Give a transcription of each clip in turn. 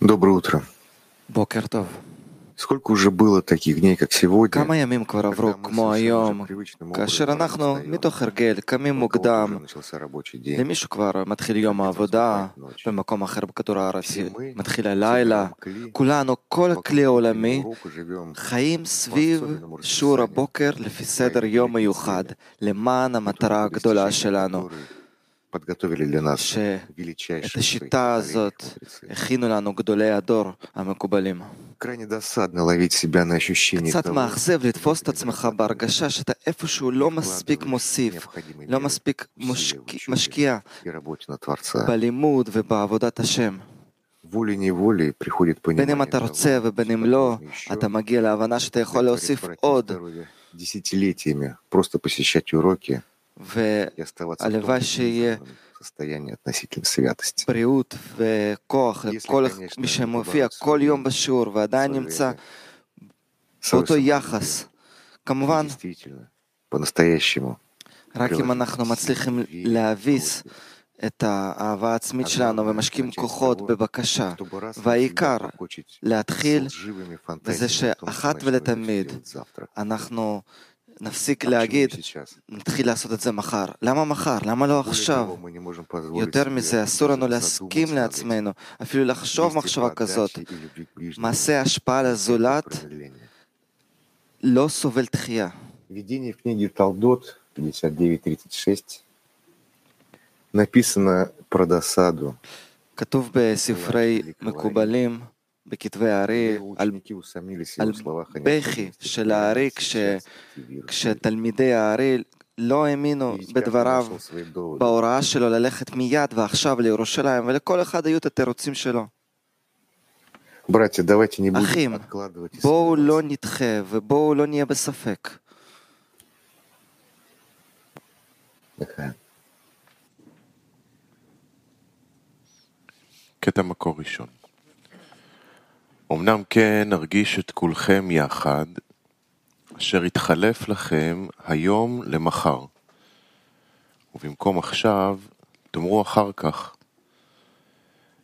Доброе утро. בוקר טוב. Сколько уже было таких дней, как сегодня, כמה ימים כבר עברו כמו היום, כאשר אנחנו, מתוך הרגל, קמים מוקדם, начался рабочий день. למישהו כבר מתחיל יום העבודה, במקום אחר בכדור הארץ מתחיל הלילה, כולנו, כל הכלי העולמי, Уроку живем חיים סביב שיעור הבוקר לפי סדר יום מיוחד, למען המטרה הגדולה שלנו, которые подготовили для нас שאת величайшие השיטה הזאת הכינו לנו גדולי הדור המקובלים. Крайне досадно ловить себя на ощущение קצת того, מאכזב לתפוס את עצמך בהרגשה שאתה איפשהו לא מספיק מוסיף, необходимой לא меры מספיק усилия מושק- в учебе משקיע и работе на Творца. בלימוד ובעבודת השם. Волей-неволей приходит בין понимание אם אתה того, רוצה ובין אם что לא, можно еще אתה מגיע להבנה שאתה יכול להוסיף предотвратить עוד, здоровье десятилетиями, просто посещать уроки והלוואי שיהיה בריאות וכוח לכל מי שמופיע כל יום בשיעור ועדיין נמצא באותו יחס. כמובן, רק אם אנחנו מצליחים להביס את האהבה העצמית שלנו ומשקיעים כוחות בבקשה, והעיקר להתחיל בזה שאחת ולתמיד אנחנו נפסיק להגיד, נתחיל לעשות את זה מחר. למה מחר? למה לא עכשיו? יותר מזה, אסור לנו להסכים לעצמנו, אפילו לחשוב מחשבה כזאת. מעשה השפעה לזולת לא סובל דחייה. Введение в книге Талдот 59.36 написано про досаду. כתוב בספרי מקובלים, בכתבי הארי, על, על בכי של הארי כש, כשתלמידי הארי לא האמינו בדבריו, בהוראה שלו ללכת מיד ועכשיו לירושלים, ולכל אחד היו את התירוצים שלו. אחים, בואו לא נדחה ובואו לא נהיה בספק. קטע מקור ראשון. אמנם כן נרגיש את כולכם יחד, אשר יתחלף לכם היום למחר. ובמקום עכשיו, תאמרו אחר כך.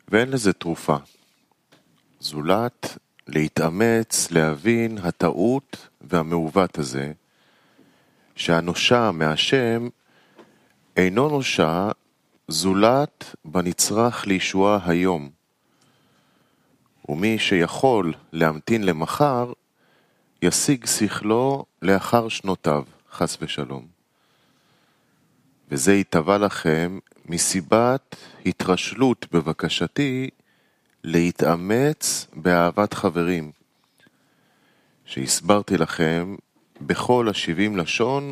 ואין לזה תרופה. זולת להתאמץ להבין הטעות והמעוות הזה, שהנושע מהשם אינו נושע זולת בנצרך לישועה היום. ומי שיכול להמתין למחר, ישיג שכלו לאחר שנותיו, חס ושלום. וזה ייטבע לכם מסיבת התרשלות בבקשתי להתאמץ באהבת חברים, שהסברתי לכם בכל השבעים לשון,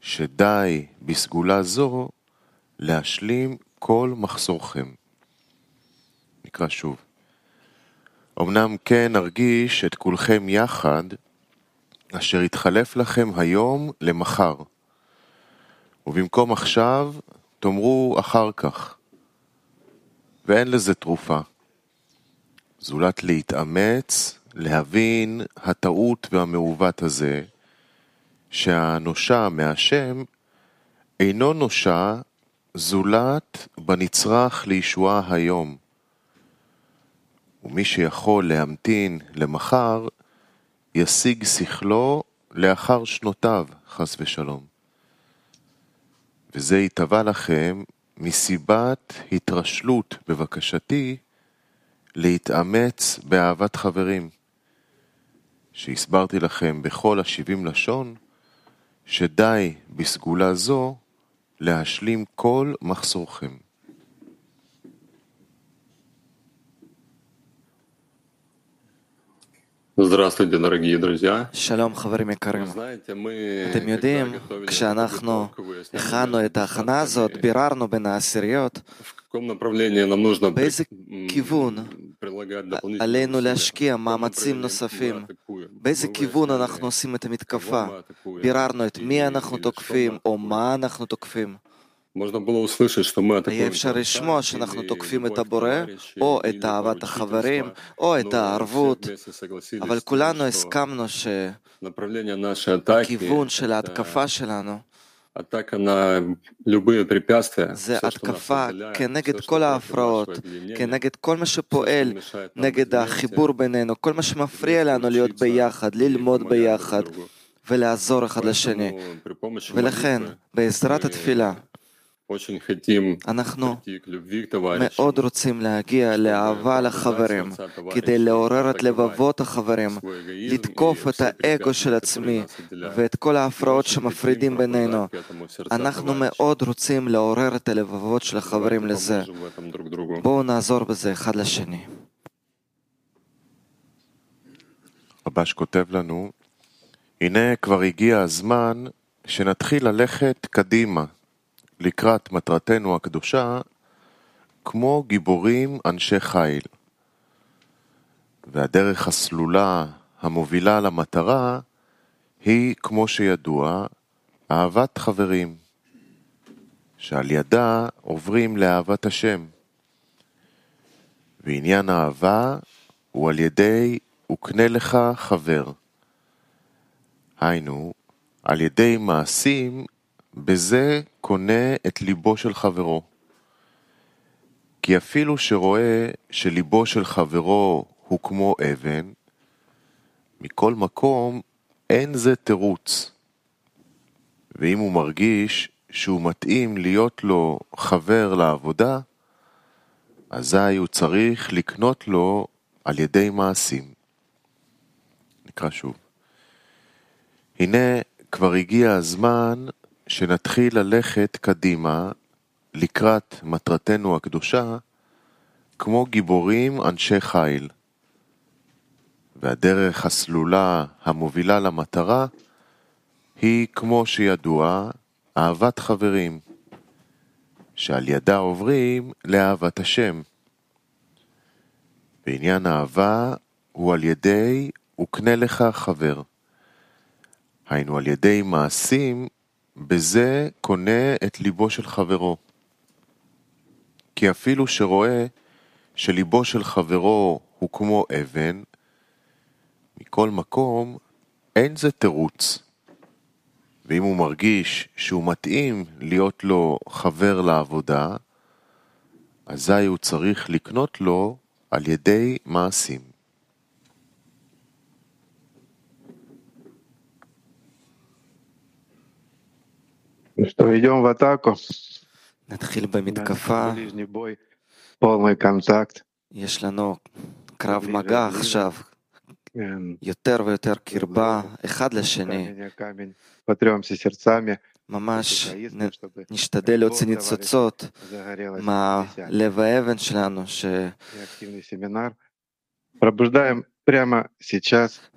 שדי בסגולה זו להשלים כל מחסורכם. נקרא שוב. אמנם כן ארגיש את כולכם יחד, אשר יתחלף לכם היום למחר. ובמקום עכשיו, תאמרו אחר כך. ואין לזה תרופה. זולת להתאמץ, להבין הטעות והמעוות הזה, שהנושע מהשם אינו נושע זולת בנצרך לישועה היום. ומי שיכול להמתין למחר, ישיג שכלו לאחר שנותיו, חס ושלום. וזה ייטבע לכם מסיבת התרשלות בבקשתי להתאמץ באהבת חברים, שהסברתי לכם בכל השבעים לשון, שדי בסגולה זו להשלים כל מחסורכם. Здравствуйте, дорогие друзья. שלום חברים יקרים. Знаете, мы, אתם когда יודעים, готовили כשאנחנו эту подготовку, выясняли הכנו между את ההכנה הזאת, подготовками, ביררנו בין העשיריות, в каком направлении нам нужно באיזה м, כיוון прилагать дополнительные עלינו усилия, להשקיע в каком מאמצים направлении נוספים, мы атакуем. באיזה Мы כיוון выясняли, אנחנו עושים את המתקפה, кого мы атакуем, ביררנו את и- מי אנחנו или что תוקפים, мы או атакуем. מה אנחנו תוקפים. יהיה אפשר לשמוע שאנחנו תוקפים את הבורא, או את אהבת החברים, או את הערבות, אבל כולנו הסכמנו שהכיוון של ההתקפה שלנו זה התקפה כנגד כל ההפרעות, כנגד כל מה שפועל נגד החיבור בינינו, כל מה שמפריע לנו להיות ביחד, ללמוד ביחד ולעזור אחד לשני. ולכן, בעזרת התפילה, אנחנו מאוד רוצים להגיע לאהבה לחברים, כדי לעורר את לבבות החברים, לתקוף את האגו של עצמי ואת כל ההפרעות שמפרידים בינינו. אנחנו מאוד רוצים לעורר את הלבבות של החברים לזה. בואו נעזור בזה אחד לשני. רבש כותב לנו, הנה כבר הגיע הזמן שנתחיל ללכת קדימה. לקראת מטרתנו הקדושה כמו גיבורים אנשי חיל. והדרך הסלולה המובילה למטרה היא, כמו שידוע, אהבת חברים, שעל ידה עוברים לאהבת השם. ועניין האהבה הוא על ידי וקנה לך חבר. היינו, על ידי מעשים בזה קונה את ליבו של חברו. כי אפילו שרואה שליבו של חברו הוא כמו אבן, מכל מקום אין זה תירוץ. ואם הוא מרגיש שהוא מתאים להיות לו חבר לעבודה, אזי הוא צריך לקנות לו על ידי מעשים. נקרא שוב. הנה כבר הגיע הזמן שנתחיל ללכת קדימה לקראת מטרתנו הקדושה כמו גיבורים אנשי חיל. והדרך הסלולה המובילה למטרה היא, כמו שידוע, אהבת חברים, שעל ידה עוברים לאהבת השם. בעניין אהבה הוא על ידי וקנה לך חבר. היינו על ידי מעשים בזה קונה את ליבו של חברו. כי אפילו שרואה שליבו של חברו הוא כמו אבן, מכל מקום אין זה תירוץ. ואם הוא מרגיש שהוא מתאים להיות לו חבר לעבודה, אזי הוא צריך לקנות לו על ידי מעשים. что, идем в атаку. נתחיל במתקפה. полный контакт. יש לנו קרב מגע עכשיו, יותר ויותר קרבה אחד לשני. ממש נשתדל להוציא ניצוצות מהלב האבן שלנו, ש...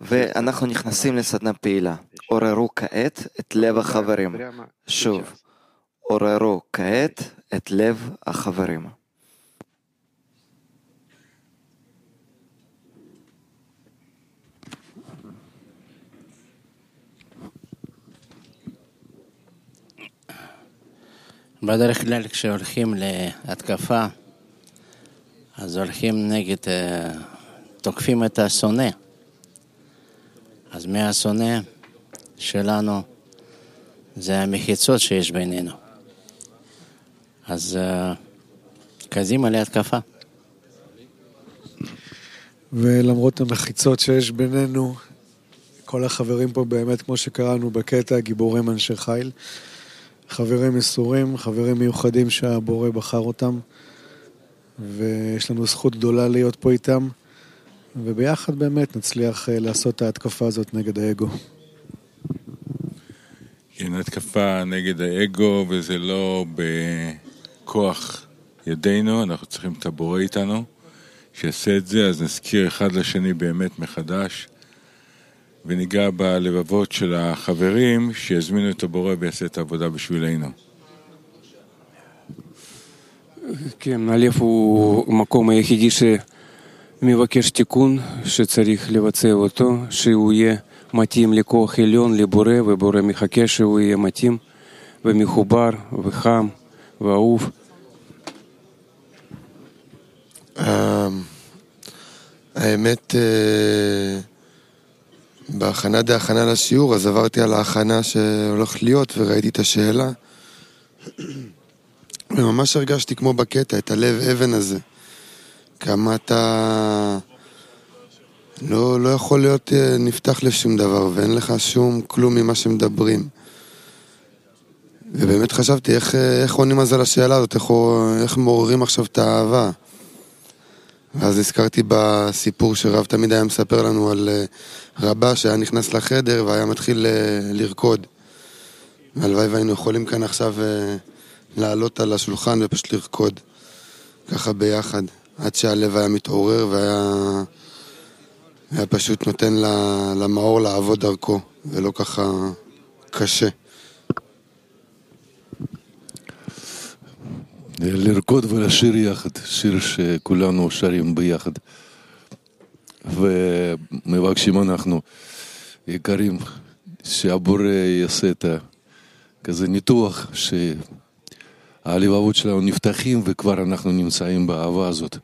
ואנחנו נכנסים לסדנה פעילה. עוררו כעת את לב החברים. שוב, עוררו כעת את לב החברים. בדרך כלל כשהולכים להתקפה, אז הולכים נגד תוקפים את השונא. אז מהשונא שלנו זה המחיצות שיש בינינו. אז קדימה להתקפה. ולמרות המחיצות שיש בינינו, כל החברים פה באמת, כמו שקראנו בקטע, גיבורים אנשי חיל. חברים מסורים, חברים מיוחדים שהבורא בחר אותם, ויש לנו זכות גדולה להיות פה איתם. וביחד באמת נצליח אה, לעשות את ההתקפה הזאת נגד האגו. כן, התקפה נגד האגו, וזה לא בכוח ידינו, אנחנו צריכים את הבורא איתנו, שיעשה את זה, אז נזכיר אחד לשני באמת מחדש, וניגע בלבבות של החברים, שיזמינו את הבורא ויעשה את העבודה בשבילנו. כן, הלב הוא המקום היחידי ש... מבקש תיקון שצריך לבצע אותו, שהוא יהיה מתאים לכוח עליון, לבורא, ובורא מחכה שהוא יהיה מתאים ומחובר וחם ואהוב. האמת, בהכנה די הכנה לשיעור, אז עברתי על ההכנה שהולכת להיות וראיתי את השאלה. וממש הרגשתי כמו בקטע, את הלב אבן הזה. כמה אתה לא, לא יכול להיות אה, נפתח לשום דבר, ואין לך שום כלום ממה שמדברים. ובאמת חשבתי איך, אה, איך עונים אז על השאלה הזאת, איך, איך מעוררים עכשיו את האהבה. ואז הזכרתי בסיפור שרב תמיד היה מספר לנו על אה, רבה שהיה נכנס לחדר והיה מתחיל לרקוד. הלוואי והיינו יכולים כאן עכשיו לעלות על השולחן ופשוט לרקוד. ככה ביחד, עד שהלב היה מתעורר והיה היה פשוט נותן למאור לעבוד דרכו, ולא ככה קשה. לרקוד ולשיר יחד, שיר שכולנו שרים ביחד. ומבקשים אנחנו, יקרים, שהבורא יעשה את כזה ניתוח, שהלבבות שלנו נפתחים וכבר אנחנו נמצאים באהבה הזאת.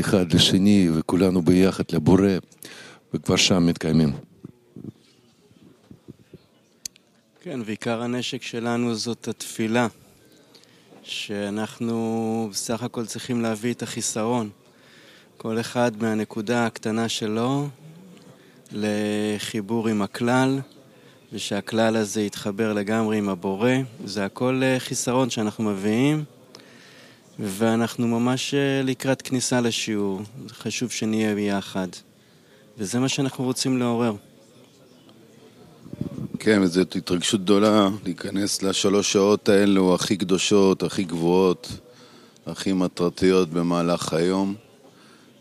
אחד לשני וכולנו ביחד לבורא, וכבר שם מתקיימים. כן, ועיקר הנשק שלנו זאת התפילה, שאנחנו בסך הכל צריכים להביא את החיסרון, כל אחד מהנקודה הקטנה שלו לחיבור עם הכלל, ושהכלל הזה יתחבר לגמרי עם הבורא. זה הכל חיסרון שאנחנו מביאים. ואנחנו ממש אה, לקראת כניסה לשיעור. חשוב שנהיה ביחד. וזה מה שאנחנו רוצים לעורר. כן, וזאת התרגשות גדולה להיכנס לשלוש שעות האלו הכי קדושות, הכי גבוהות, הכי מטרתיות במהלך היום,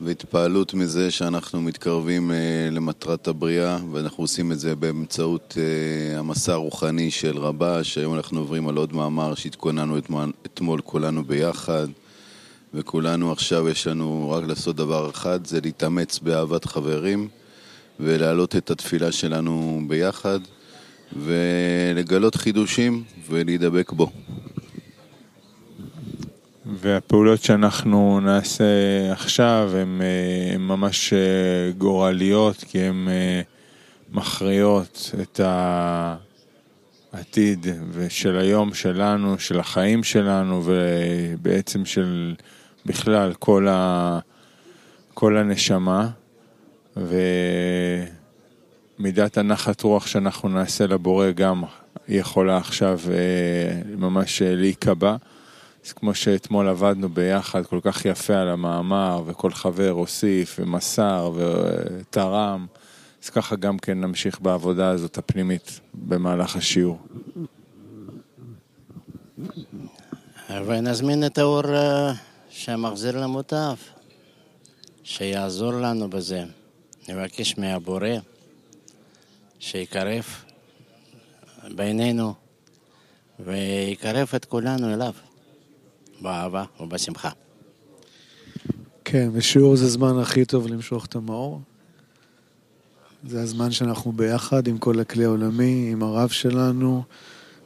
והתפעלות מזה שאנחנו מתקרבים אה, למטרת הבריאה, ואנחנו עושים את זה באמצעות אה, המסע הרוחני של רבה, שהיום אנחנו עוברים על עוד מאמר שהתכוננו אתמול כולנו ביחד, וכולנו עכשיו יש לנו רק לעשות דבר אחד, זה להתאמץ באהבת חברים, ולהעלות את התפילה שלנו ביחד, ולגלות חידושים ולהידבק בו. והפעולות שאנחנו נעשה עכשיו הן ממש אה, גורליות, כי הן אה, מכריעות את העתיד של היום שלנו, של החיים שלנו, ובעצם של בכלל כל, ה... כל הנשמה. ומידת הנחת רוח שאנחנו נעשה לבורא גם יכולה עכשיו אה, ממש להיקבע. אז כמו שאתמול עבדנו ביחד כל כך יפה על המאמר, וכל חבר הוסיף ומסר ותרם, אז ככה גם כן נמשיך בעבודה הזאת הפנימית במהלך השיעור. ונזמין את האור אה, שמחזיר למוטב, שיעזור לנו בזה. נבקש מהבורא שיקרב בינינו ויקרב את כולנו אליו. באהבה ובשמחה. כן, ושיעור זה זמן הכי טוב למשוך את המאור. זה הזמן שאנחנו ביחד עם כל הכלי העולמי, עם הרב שלנו.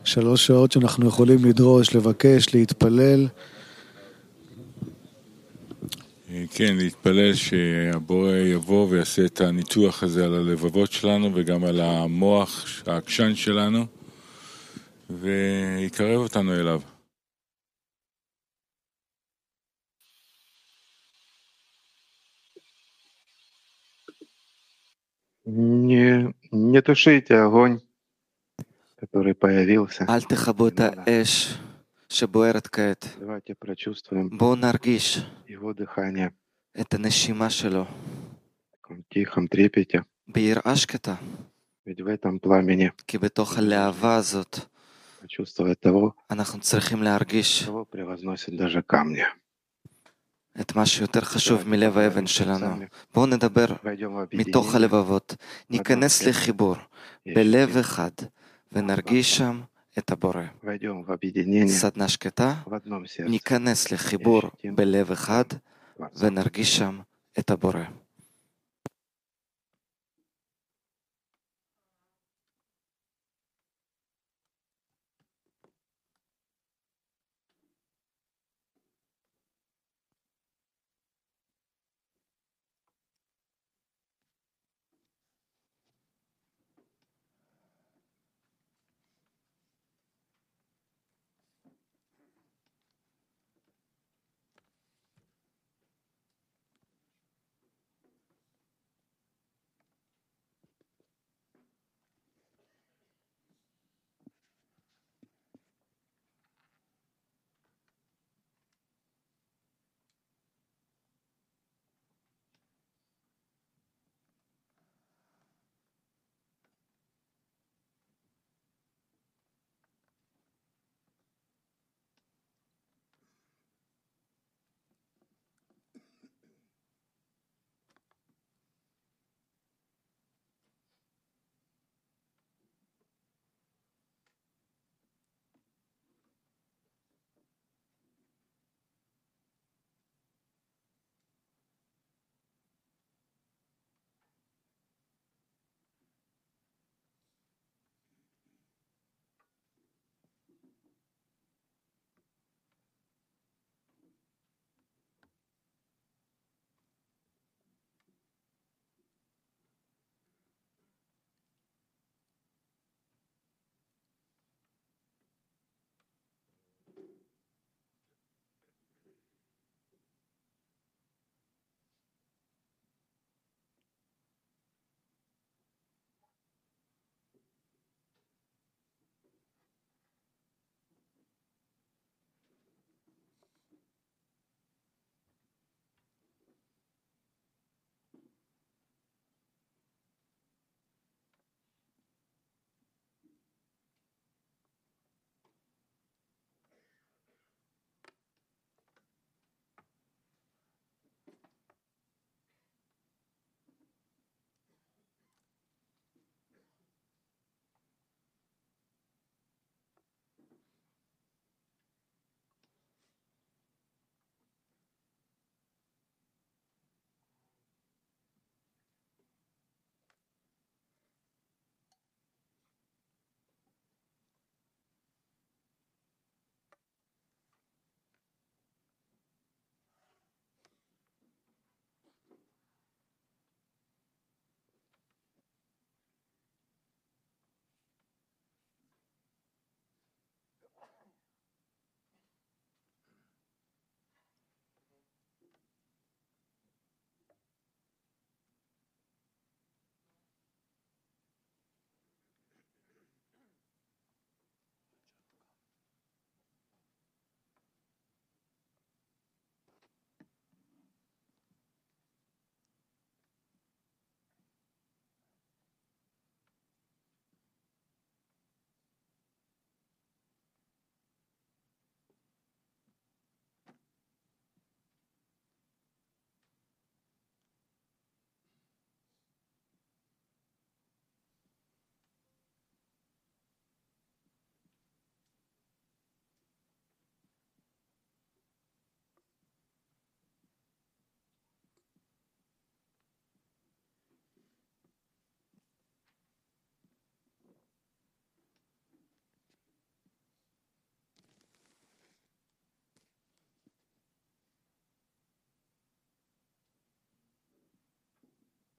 שלוש שעות שאנחנו יכולים לדרוש, לבקש, להתפלל. כן, להתפלל שהבורא יבוא ויעשה את הניתוח הזה על הלבבות שלנו וגם על המוח, העקשן שלנו, ויקרב אותנו אליו. Не, не тушите огонь, который появился. Эш. Давайте прочувствуем Бонаргиш. его дыхание. Это нашима шело. В тихом трепете. Бир ашката. Ведь в этом пламени. Кибетоха лявазут. Почувствовать того, а того превозносит даже камни. את מה שיותר חשוב מלב האבן שלנו. בואו נדבר מתוך הלבבות, ניכנס לחיבור בלב אחד ונרגיש שם את הבורא. סדנה שקטה, ניכנס לחיבור בלב אחד ונרגיש שם את הבורא.